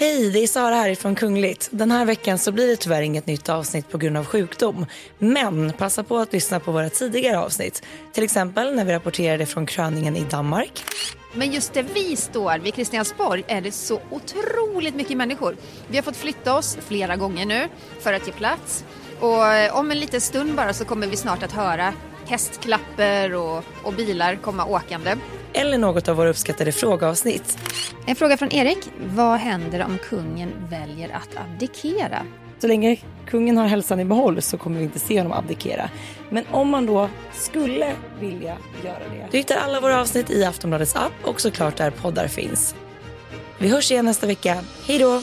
Hej, det är Sara härifrån Kungligt. Den här veckan så blir det tyvärr inget nytt avsnitt på grund av sjukdom. Men passa på att lyssna på våra tidigare avsnitt. Till exempel när vi rapporterade från kröningen i Danmark. Men just där vi står, vid Kristiansborg, är det så otroligt mycket människor. Vi har fått flytta oss flera gånger nu för att ge plats. Och eh, om en liten stund bara så kommer vi snart att höra hästklapper och, och bilar komma åkande. Eller något av våra uppskattade frågeavsnitt. En fråga från Erik. Vad händer om kungen väljer att abdikera? Så länge kungen har hälsan i behåll så kommer vi inte se honom abdikera. Men om man då skulle vilja göra det. Du hittar alla våra avsnitt i Aftonbladets app och såklart där poddar finns. Vi hörs igen nästa vecka. Hej då!